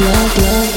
love, love.